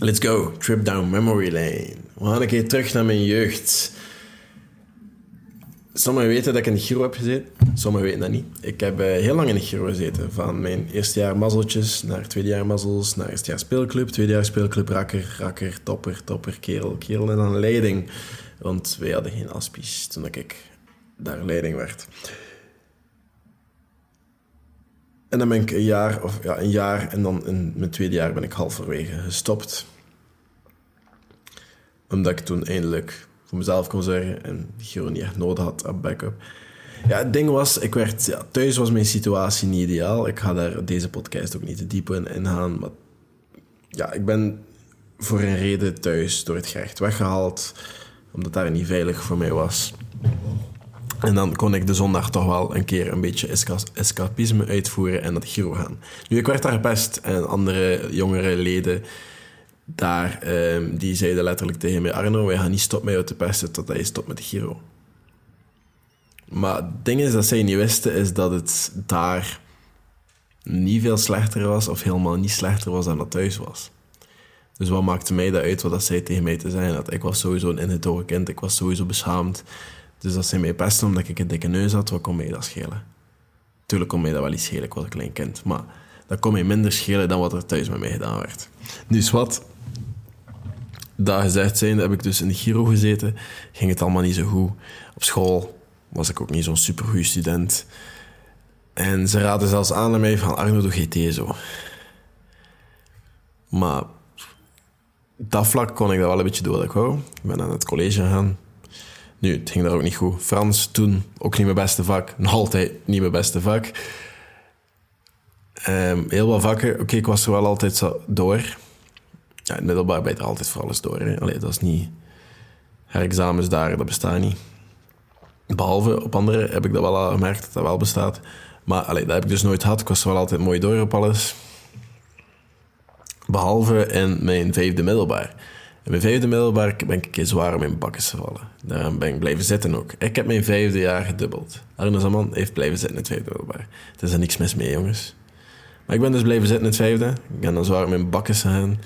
Let's go. Trip down memory lane. We gaan een keer terug naar mijn jeugd. Sommigen weten dat ik in de Giro heb gezeten. Sommigen weten dat niet. Ik heb uh, heel lang in de Giro gezeten. Van mijn eerste jaar mazzeltjes naar tweede jaar mazzels, naar eerste jaar speelclub, tweede jaar speelclub, rakker, rakker, topper, topper, kerel, kerel en dan leiding. Want wij hadden geen aspies toen ik daar leiding werd. En dan ben ik een jaar, of ja, een jaar en dan in mijn tweede jaar ben ik halverwege gestopt. Omdat ik toen eindelijk voor mezelf kon zeggen en Giro niet echt nodig had op backup. Ja, het ding was, ik werd, ja, thuis was mijn situatie niet ideaal. Ik ga daar deze podcast ook niet te diep in ingaan. Maar ja, ik ben voor een reden thuis door het gerecht weggehaald. Omdat daar niet veilig voor mij was. En dan kon ik de zondag toch wel een keer een beetje escapisme uitvoeren en dat Giro gaan. Nu, ik werd daar best en andere jongere leden daar, um, die zeiden letterlijk tegen mij: Arno, wij gaan niet stoppen met jou te pesten totdat je stopt met de Giro. Maar het ding is dat zij niet wisten, is dat het daar niet veel slechter was, of helemaal niet slechter was dan dat thuis was. Dus wat maakte mij dat uit wat dat zij tegen mij te zijn Dat ik was sowieso een ingetogen kind, ik was sowieso beschaamd. Dus als zij mij pesten omdat ik een dikke neus had, wat kon mij dat schelen? Tuurlijk kon mij dat wel iets schelen, ik was een klein kind. Maar dat kon mij minder schelen dan wat er thuis met mij gedaan werd. Dus wat dat gezegd zijn, heb ik dus in de Giro gezeten. Ging het allemaal niet zo goed. Op school was ik ook niet zo'n supergoeie student. En ze raden zelfs aan aan mij van Arno, doe GT zo. Maar dat vlak kon ik dat wel een beetje door. Ik wou. Ik ben aan het college gegaan. Nu, het ging daar ook niet goed. Frans toen ook niet mijn beste vak. Nog altijd niet mijn beste vak. Um, heel wat vakken. Oké, ik was er wel altijd zo door. Ja, middelbaar ben je er altijd voor alles door. Hè. Allee, dat is niet... Herexamens daar, dat bestaat niet. Behalve op andere heb ik dat wel gemerkt dat dat wel bestaat. Maar allee, dat heb ik dus nooit gehad. Ik was wel altijd mooi door op alles. Behalve in mijn vijfde middelbaar. In mijn vijfde middelbaar ben ik een keer zwaar om mijn bakken gevallen. Daarom ben ik blijven zitten ook. Ik heb mijn vijfde jaar gedubbeld. Arno Zaman heeft blijven zitten in het vijfde middelbaar. Er is er niks mis mee, jongens. Maar ik ben dus blijven zitten in het vijfde. Ik ben dan zwaar om mijn bakken gegaan.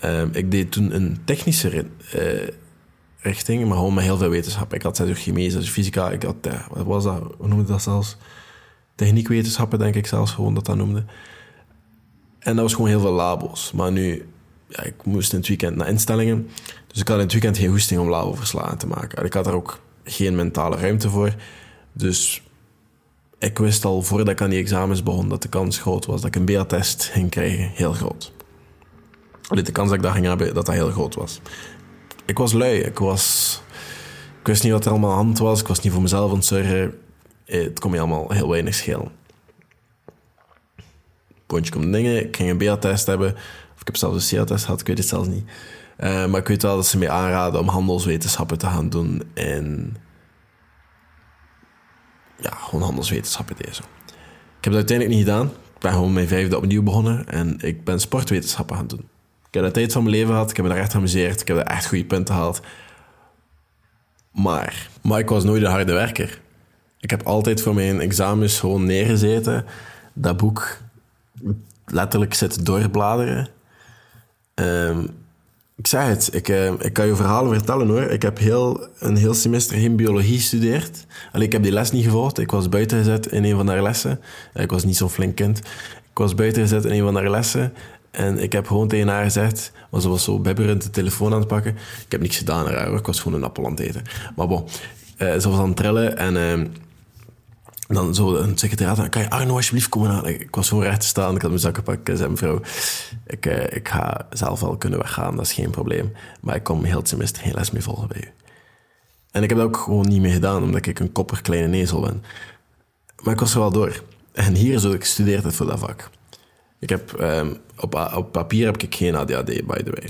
Ehm, ik deed toen een technische uh, richting, maar gewoon met heel veel wetenschap. Ik had dus chemie, dus fysica, ik had, wat was dat, hoe noemde dat zelfs? Techniekwetenschappen, denk ik zelfs gewoon dat dat noemde. En dat was gewoon heel veel labos. Maar nu, ik moest in het weekend naar instellingen. Dus ik had in het weekend geen hoesting om labo-verslagen te maken. En ik had er ook geen mentale ruimte voor. Dus ik wist al voordat ik aan die examens begon dat de kans groot was dat ik een BA-test ging krijgen. Heel groot. De kans dat ik dat ging hebben, dat dat heel groot was. Ik was lui. Ik was... Ik wist niet wat er allemaal aan hand was. Ik was niet voor mezelf aan het zorgen. Eh, het kon me allemaal heel weinig schelen. Pontje komt dingen. Ik ging een BA-test hebben. Ik heb zelfs een CA-test gehad. Ik weet het zelfs niet. Uh, maar ik weet wel dat ze mij aanraden om handelswetenschappen te gaan doen. En... Ja, gewoon handelswetenschappen deze. Ik heb het uiteindelijk niet gedaan. Ik ben gewoon mijn vijfde opnieuw begonnen. En ik ben sportwetenschappen gaan doen. Ik heb de tijd van mijn leven gehad. Ik heb me daar echt geamuseerd. Ik heb er echt goede punten gehaald. Maar, maar ik was nooit een harde werker. Ik heb altijd voor mijn examens gewoon neergezeten. Dat boek letterlijk zitten doorbladeren. Um, ik zeg het, ik, uh, ik kan je verhalen vertellen hoor. Ik heb heel, een heel semester geen biologie gestudeerd. Alleen ik heb die les niet gevolgd. Ik was buiten gezet in een van haar lessen. Ik was niet zo'n flink kind. Ik was buiten gezet in een van haar lessen. En ik heb gewoon tegen haar gezegd, want ze was zo bibberend de telefoon aan het pakken. Ik heb niks gedaan aan haar, ik was gewoon een appel aan het eten. Maar bon, uh, ze was aan het trillen en uh, dan zo een secretariaat, kan je Arno alsjeblieft komen aan? Ik was gewoon recht te staan, ik had mijn zakken gepakt. Ik zei, mevrouw, ik, ik ga zelf wel kunnen weggaan, dat is geen probleem. Maar ik kom heel het semester geen les meer volgen bij u. En ik heb dat ook gewoon niet meer gedaan, omdat ik een kopper kleine nezel ben. Maar ik was er wel door. En hier zo, ik studeerde voor dat vak. Ik heb, um, op, op papier heb ik geen ADHD, by the way.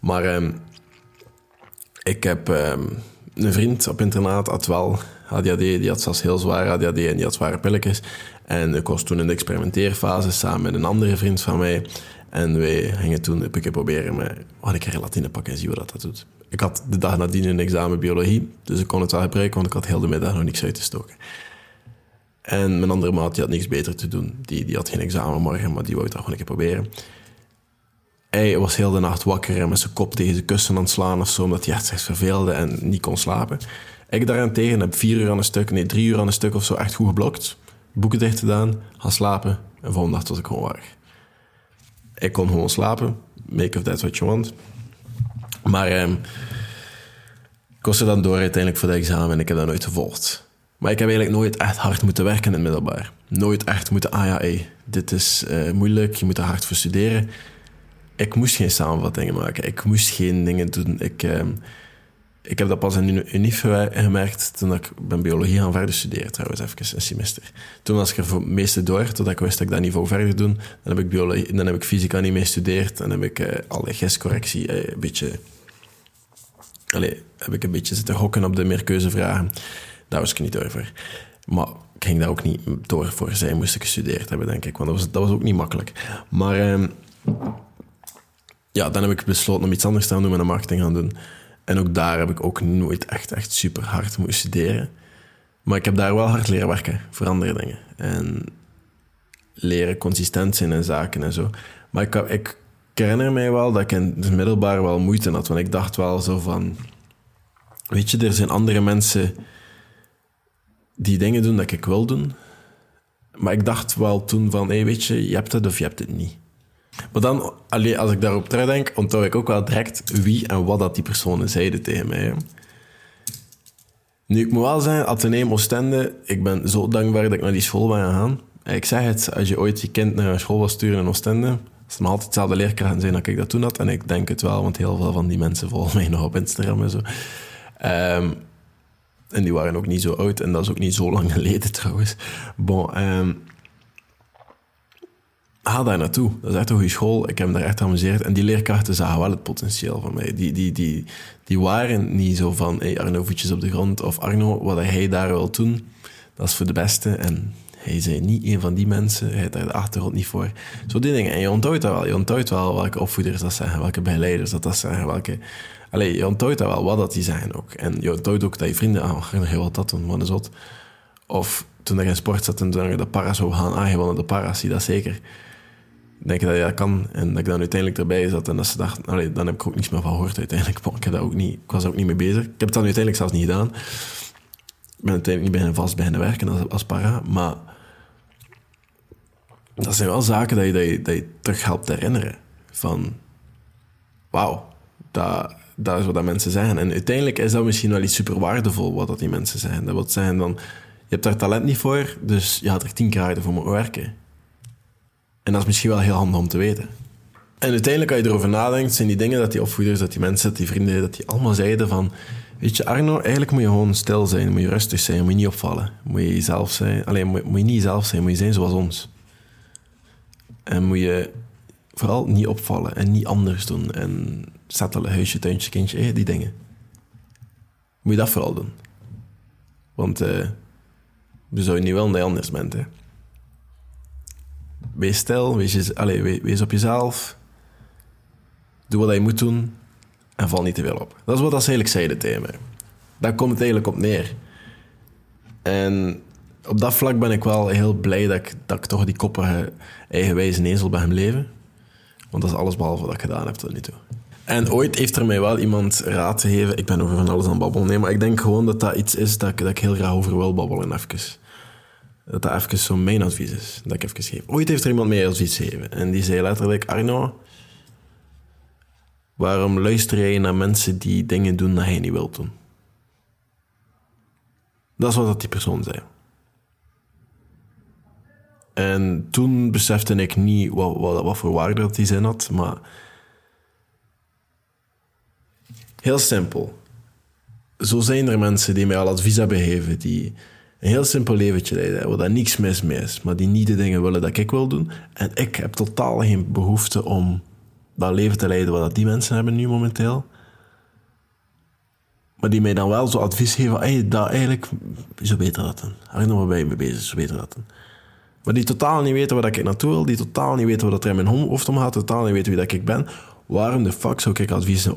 Maar um, ik heb um, een vriend op internaat, had wel ADHD. Die had zelfs heel zwaar ADHD en die had zware pilletjes. En ik was toen in de experimenteerfase samen met een andere vriend van mij. En wij gingen toen een keer proberen met... Oh, ik ga latine pakken en zien wat dat doet. Ik had de dag nadien een examen biologie, dus ik kon het wel gebruiken, want ik had heel de middag nog niks uit te stoken. En mijn andere maat die had niks beter te doen. Die, die had geen examen morgen, maar die wou het gewoon een keer proberen. hij was heel de nacht wakker en met zijn kop tegen zijn kussen aan het slaan of zo, omdat hij echt zich verveelde en niet kon slapen. Ik daarentegen heb vier uur aan een stuk, nee, drie uur aan een stuk of zo echt goed geblokt. Boeken dicht gedaan, gaan slapen en volgende nacht was ik gewoon wakker. Ik kon gewoon slapen, make of that what you want. Maar ehm, ik was dan door uiteindelijk voor de examen en ik heb dat nooit gevolgd. Maar ik heb eigenlijk nooit echt hard moeten werken in het middelbaar. Nooit echt moeten, ah ja, dit is uh, moeilijk, je moet er hard voor studeren. Ik moest geen samenvattingen maken, ik moest geen dingen doen. Ik, uh, ik heb dat pas in UNIF gemerkt toen ik ben biologie gaan verder studeren, trouwens, even een semester. Toen was ik er voor het meeste door, totdat ik wist dat ik dat wou verder doen. Dan heb ik, biologie, dan heb ik fysica niet meer gestudeerd, dan heb ik uh, alle gestcorrectie uh, een beetje... Allee, heb ik een beetje zitten hokken op de meerkeuzevragen. Daar was ik niet door voor. Maar ik ging daar ook niet door voor zij moest ik gestudeerd hebben, denk ik. Want dat was, dat was ook niet makkelijk. Maar uh, ja, dan heb ik besloten om iets anders te gaan doen met een marketing gaan doen. En ook daar heb ik ook nooit echt, echt super hard moeten studeren. Maar ik heb daar wel hard leren werken voor andere dingen. En leren consistent zijn in zaken en zo. Maar ik, ik herinner mij wel dat ik in het middelbaar wel moeite had. Want ik dacht wel zo van... Weet je, er zijn andere mensen die dingen doen dat ik wil doen. Maar ik dacht wel toen van, hey, weet je, je hebt het of je hebt het niet. Maar dan, als ik daarop terugdenk, onthoud ik ook wel direct wie en wat dat die personen zeiden tegen mij. Nu, ik moet wel zeggen, Atheneum Oostende, ik ben zo dankbaar dat ik naar die school ben gegaan. Ik zeg het, als je ooit je kind naar een school wil sturen in Oostende, het nog altijd hetzelfde leerkrachten zijn dat ik dat toen had. En ik denk het wel, want heel veel van die mensen volgen mij nog op Instagram en zo. Um, en die waren ook niet zo oud. En dat is ook niet zo lang geleden trouwens. Bon, um, ga daar naartoe. Dat is echt een goede school. Ik heb me daar echt geamuseerd. En die leerkrachten zagen wel het potentieel van mij. Die, die, die, die waren niet zo van, hey Arno, voetjes op de grond. Of Arno, wat hij daar wil doen, dat is voor de beste. En hij is niet een van die mensen. Hij heeft daar de achtergrond niet voor. Zo die dingen. En je onthoudt dat wel. Je onthoudt wel welke opvoeders dat zijn. Welke begeleiders dat, dat zijn. Welke Allee, je onthoudt dat wel, wat dat die zijn ook. En je onthoudt ook dat je vrienden, ah, oh, je wat dat doen, wat is dat? Of toen je in sport zat en toen je de paras zou gaan, ah, de paras, zie dat zeker. Denk je dat je dat kan? En dat ik dan uiteindelijk erbij zat en dat ze dachten, allee, dan heb ik ook niets meer van gehoord uiteindelijk. ik, heb dat ook niet, ik was ook niet mee bezig. Ik heb het dan uiteindelijk zelfs niet gedaan. Ik ben uiteindelijk niet beginnen vast beginnen werken als, als para, maar dat zijn wel zaken dat je, dat je, dat je terug helpt herinneren. Van, wauw, dat, dat is wat dat mensen zeggen. En uiteindelijk is dat misschien wel iets super waardevol wat dat die mensen zeggen. Dat wil zeggen dan, je hebt daar talent niet voor, dus je had er tien harder voor moeten werken. En dat is misschien wel heel handig om te weten. En uiteindelijk, als je erover nadenkt, zijn die dingen dat die opvoeders, dat die mensen, dat die vrienden, dat die allemaal zeiden van... Weet je, Arno, eigenlijk moet je gewoon stil zijn, moet je rustig zijn, moet je niet opvallen. Moet je jezelf zijn. Alleen moet, je niet jezelf zijn, moet je zijn zoals ons. En moet je vooral niet opvallen en niet anders doen. En settelen, huisje, tuintje, kindje, die dingen. Moet je dat vooral doen. Want uh, we zouden niet willen dat je anders bent. Hè. Wees stil, wees, allez, wees, op jezelf. Doe wat je moet doen en val niet te veel op. Dat is wat ze eigenlijk zeiden tegen mij. Daar komt het eigenlijk op neer. En op dat vlak ben ik wel heel blij dat ik, dat ik toch die koppige eigenwijze bij hem leven. Want dat is alles behalve wat ik gedaan heb tot nu toe. En ooit heeft er mij wel iemand raad gegeven. Ik ben over van alles aan het babbelen. Nee, maar ik denk gewoon dat dat iets is dat dat ik heel graag over wil babbelen. Even. Dat dat even zo mijn advies is. Dat ik even geef. Ooit heeft er iemand mij advies gegeven. En die zei letterlijk: Arno, waarom luister jij naar mensen die dingen doen dat hij niet wil doen? Dat is wat die persoon zei. En toen besefte ik niet wat, wat, wat voor waarde dat die zin had, maar heel simpel. Zo zijn er mensen die mij al advies hebben gegeven, die een heel simpel leventje leiden, waar daar niks mis mee is, maar die niet de dingen willen dat ik wil doen. En ik heb totaal geen behoefte om dat leven te leiden wat die mensen hebben nu momenteel. Maar die mij dan wel zo advies geven, hey, dat eigenlijk, zo beter dat dan. Hou nog maar bij me bezig, zo beter dat dan. Maar die totaal niet weten waar ik naartoe wil, die totaal niet weten wat er in mijn hoofd om gaat, totaal niet weten wie dat ik ben. Waarom de fuck zou ik advies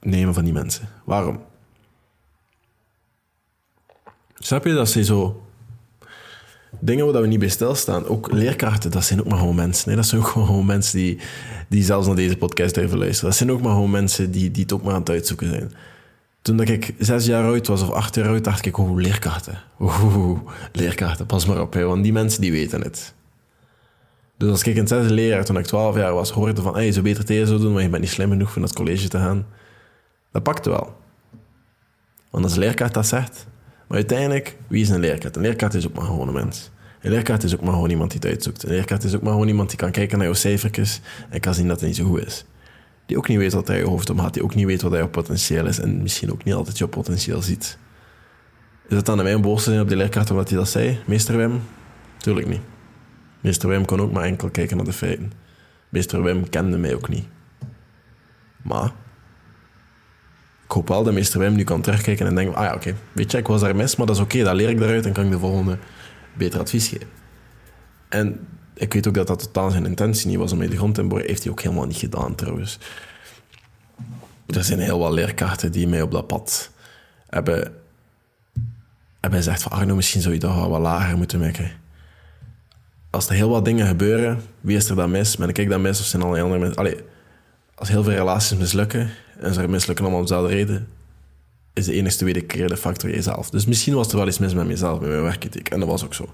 nemen van die mensen? Waarom? Snap je dat ze zo... dingen waar we niet bij stilstaan. Ook leerkrachten, dat zijn ook maar gewoon mensen. Hè? Dat zijn ook gewoon mensen die, die zelfs naar deze podcast even luisteren. Dat zijn ook maar gewoon mensen die, die het ook maar aan het uitzoeken zijn. Toen ik zes jaar oud was of acht jaar oud, dacht ik, oh, leerkrachten. Oeh, leerkrachten, pas maar op, hè, want die mensen die weten het. Dus als ik in het zesde leerjaar, toen ik twaalf jaar was, hoorde van, hey, je zou beter tegen zo doen, maar je bent niet slim genoeg voor naar het college te gaan. Dat pakte wel. Want als leerkracht dat zegt... Uiteindelijk, wie is een leerkracht? Een leerkracht is ook maar gewoon een mens. Een leerkracht is ook maar gewoon iemand die het uitzoekt. Een leerkracht is ook maar gewoon iemand die kan kijken naar jouw cijfertjes en kan zien dat het niet zo goed is. Die ook niet weet wat hij je hoofd omgaat, die ook niet weet wat jouw potentieel is en misschien ook niet altijd jouw potentieel ziet. Is het dan aan mij om boos te zijn op die leerkracht omdat hij dat zei? Meester Wim? Tuurlijk niet. Meester Wim kon ook maar enkel kijken naar de feiten. Meester Wim kende mij ook niet. Maar ik hoop wel dat meester Wim nu kan terugkijken en denken... Ah ja, oké, weet je, ik was daar mis, maar dat is oké. dat leer ik eruit en kan ik de volgende beter advies geven. En ik weet ook dat dat totaal zijn intentie niet was om mij de grond te boren. Heeft hij ook helemaal niet gedaan, trouwens. Er zijn heel wat leerkrachten die mij op dat pad hebben, hebben gezegd van... Arno, misschien zou je dat wat lager moeten maken. Als er heel wat dingen gebeuren, wie is er dan mis? Ben ik dan mis of zijn al andere mensen? Allee, als heel veel relaties mislukken en ze mislukken allemaal om dezelfde reden, is de enige wederkerende factor jezelf. Dus misschien was er wel iets mis met mezelf, met mijn werkethiek. En dat was ook zo.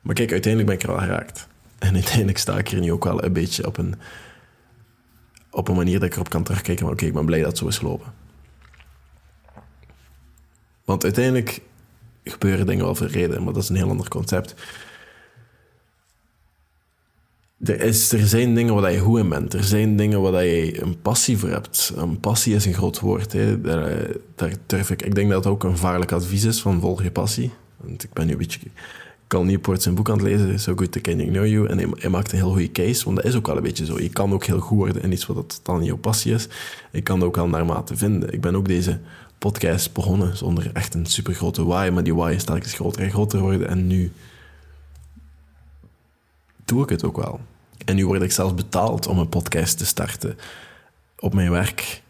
Maar kijk, uiteindelijk ben ik er wel geraakt. En uiteindelijk sta ik hier nu ook wel een beetje op een, op een manier dat ik erop kan terugkijken. Maar oké, ik ben blij dat het zo is gelopen. Want uiteindelijk gebeuren dingen wel voor reden, maar dat is een heel ander concept er, is, er zijn dingen waar je goed in bent. Er zijn dingen waar je een passie voor hebt. Een passie is een groot woord. Hè. Daar, daar durf ik. Ik denk dat het ook een vaarlijk advies is van volg je passie. Want ik ben nu een beetje... Cal Newport zijn boek aan het lezen, So Good to Can You Know You. En hij, maakt een heel goede case, want dat is ook wel een beetje zo. Je kan ook heel goed worden in iets wat dan jouw passie is. Je kan ook wel naarmate vinden. Ik ben ook deze podcast begonnen zonder echt een super grote why, maar die why is telkens groter en groter worden. En nu doe ik het ook wel. En nu word ik zelfs betaald om een podcast te starten op mijn werk.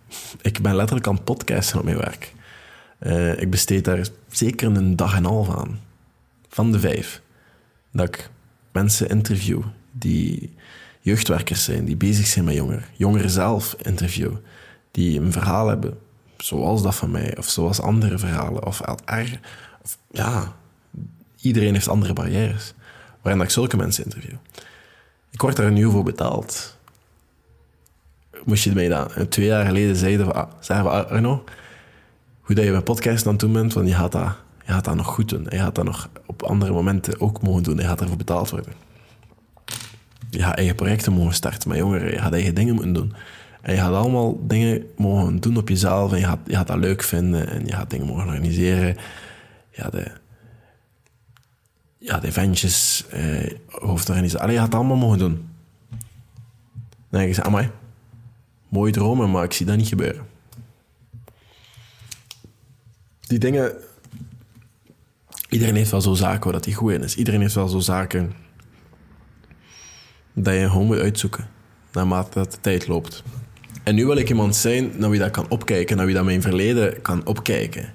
Ik ben letterlijk aan podcasten op mijn werk. Uh, ik besteed daar zeker een dag en een half aan. Van de vijf. Dat ik mensen interview die jeugdwerkers zijn, die bezig zijn met jongeren. Jongeren zelf interview. Die een verhaal hebben, zoals dat van mij, of zoals andere verhalen. Of, er, of ja, iedereen heeft andere barrières. Waarin ik zulke mensen interview. Ik word daar nu voor betaald. Moest je mij dat twee jaar geleden zeiden van, ah, zeggen van Arno, hoe dat je mijn podcast aan het bent, want je gaat, dat, je gaat dat nog goed doen. Je gaat dat nog op andere momenten ook mogen doen. Je gaat ervoor betaald worden. Je gaat eigen projecten mogen starten met jongeren. Je gaat eigen dingen moeten doen. En je gaat allemaal dingen mogen doen op jezelf. En je gaat, je gaat dat leuk vinden. En je gaat dingen mogen organiseren. Ja, ja, de eventjes, eh, hoofdorganisatie. Allee, je had het allemaal mogen doen. Dan denk ik, amai, mooie dromen, maar ik zie dat niet gebeuren. Die dingen... Iedereen heeft wel zo zaken waar dat hij goed in is. Iedereen heeft wel zo zaken dat je gewoon moet uitzoeken, naarmate dat de tijd loopt. En nu wil ik iemand zijn naar wie dat kan opkijken, naar wie dat mijn verleden kan opkijken.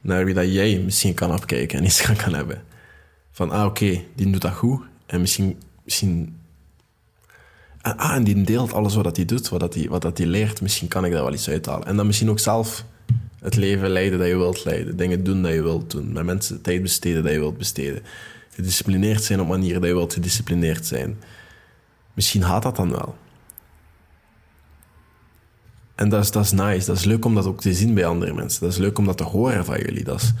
Naar wie dat jij misschien kan opkijken en iets kan hebben van, ah oké, die doet dat goed. En misschien, misschien ah, en die deelt alles wat hij doet, wat hij wat leert. Misschien kan ik daar wel iets uithalen. En dan misschien ook zelf het leven leiden dat je wilt leiden. Dingen doen dat je wilt doen. Met mensen tijd besteden dat je wilt besteden. Gedisciplineerd zijn op manieren dat je wilt gedisciplineerd zijn. Misschien gaat dat dan wel. En dat is, dat is nice. Dat is leuk om dat ook te zien bij andere mensen. Dat is leuk om dat te horen van jullie. Dat is,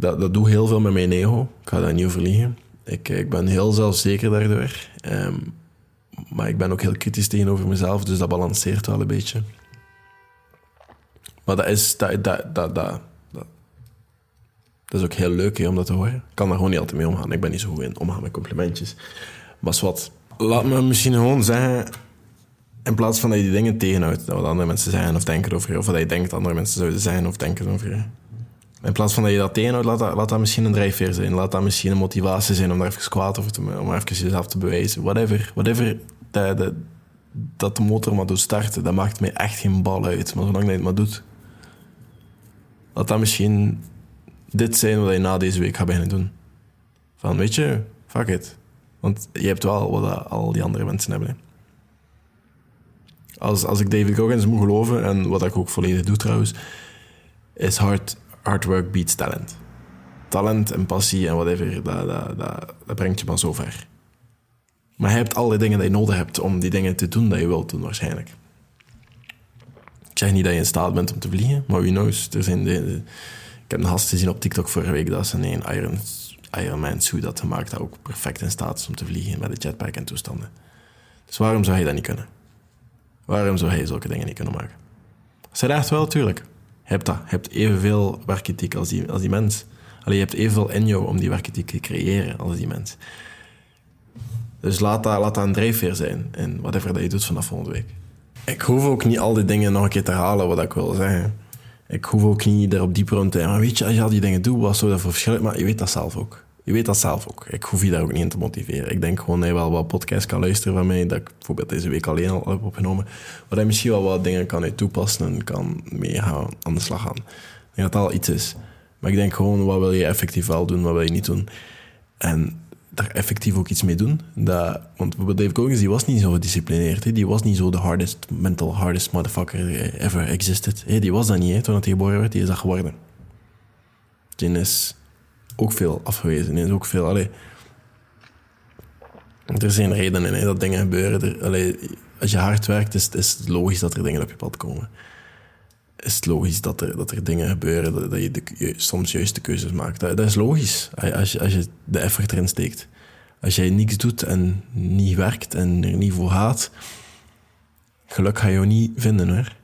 dat, dat doet heel veel met mijn ego. Ik ga daar niet over liegen. Ik, ik ben heel zelfzeker daardoor. Um, maar ik ben ook heel kritisch tegenover mezelf, dus dat balanceert wel een beetje. Maar dat is, dat, dat, dat, dat, dat is ook heel leuk om dat te horen. Ik kan daar gewoon niet altijd mee omgaan. Ik ben niet zo goed in omgaan met complimentjes. Maar wat, laat me misschien gewoon zeggen, in plaats van dat je die dingen tegenhoudt, dat wat andere mensen zeggen of denken over je, of dat je denkt dat andere mensen zouden zijn of denken over je. In plaats van dat je dat tegenhoudt, laat dat, laat dat misschien een drijfveer zijn. Laat dat misschien een motivatie zijn om daar even kwaad over te om even jezelf te bewijzen. Whatever. Whatever dat, dat, de motor maar doet starten, dat maakt mij echt geen bal uit. Maar zolang dat je het maar doet, laat dat misschien dit zijn wat je na deze week gaat beginnen doen. Van, weet je, fuck it. Want je hebt wel wat al die andere mensen hebben. Als, als ik David Goggins moet geloven, en wat ik ook volledig doe trouwens, is hard, hard work beats talent. Talent en passie en whatever, dat, dat, dat, dat brengt je maar zo ver. Maar je hebt alle dingen die je nodig hebt om die dingen te doen dat je wilt doen, waarschijnlijk. Ik zeg niet dat je in staat bent om te vliegen, maar wie knows. Er zijn de, ik heb een gast gezien op TikTok vorige week dat ze een Iron, Iron Man suit had gemaakt dat ook perfect in staat is om te vliegen met een jetpack en toestanden. Dus waarom zou je dat niet kunnen? Waarom zou hij zulke dingen niet kunnen maken? Zij echt wel, tuurlijk. Hebt dat. Je hebt evenveel werkethiek als die, als die mens. Alleen je hebt evenveel in jou om die werkethiek te creëren als die mens. Dus laat dat, laat dat een drijfveer zijn in whatever dat je doet vanaf volgende week. Ik hoef ook niet al die dingen nog een keer te herhalen wat ik wil zeggen. Ik hoef ook niet erop dieper rond te Maar weet je, als je al die dingen doet, wat zou dat voor verschil Maar je weet dat zelf ook. Je weet dat zelf ook. Ik hoef je daar ook niet in te motiveren. Ik denk gewoon dat je wel wat podcasts kan luisteren van mij, dat ik bijvoorbeeld deze week alleen al heb opgenomen, waar je misschien wel wat dingen kan toepassen en kan mee gaan, aan de slag gaan. Ik denk dat al iets is. Maar ik denk gewoon, wat wil je effectief wel doen, wat wil je niet doen? En daar effectief ook iets mee doen. Dat, want Dave Goggins, die was niet zo gedisciplineerd. Die was niet zo de hardest, mental hardest motherfucker ever existed. Die was dat niet, toen hij geboren werd. Die is dat geworden. Die is ook veel afgewezen. Is ook veel... Allee, er zijn redenen hè, dat dingen gebeuren. Er, als je hard werkt, is, is het logisch dat er dingen op je pad komen. Is het logisch dat er, dat er dingen gebeuren, dat, je, de, soms juiste keuzes maakt. Dat, is logisch, als je, als je de effort erin steekt. Als jij niks doet en niet werkt en er niet voor gaat, geluk ga je niet vinden hoor.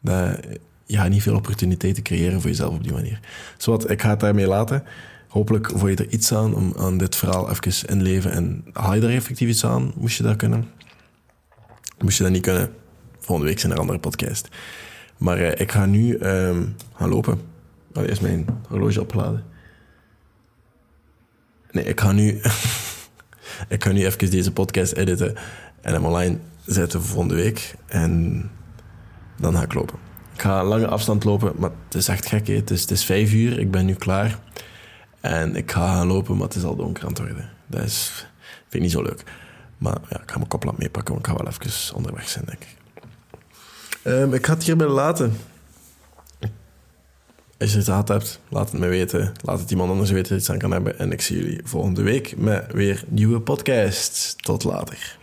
Dat, je gaat niet veel opportuniteiten creëren voor jezelf op die manier. Zowat, ik ga het daarmee laten. Hopelijk voel je er iets aan om aan dit verhaal even in leven. En haal je er effectief iets aan? Moest je dat kunnen? Moest je dat niet kunnen? Volgende week zijn er andere podcast. Maar uh, ik ga nu um, gaan lopen. Allee, is mijn horloge opgeladen. Nee, ik ga nu... ik ga nu even deze podcast editen en hem online zetten voor volgende week. En dan ga ik lopen. Ik ga lange afstand lopen, maar het is echt gek. Het is, het is vijf uur, ik ben nu klaar. En ik ga gaan lopen, maar het is al donker aan het worden. Dat is, vind ik niet zo leuk. Maar ja, ik ga mijn koplamp meepakken, want ik ga wel even onderweg zijn, denk ik. Um, ik ga het hierbij laten. Als je het gehad hebt, laat het me weten. Laat het iemand anders weten dat iets aan kan hebben. En ik zie jullie volgende week met weer nieuwe podcasts. Tot later.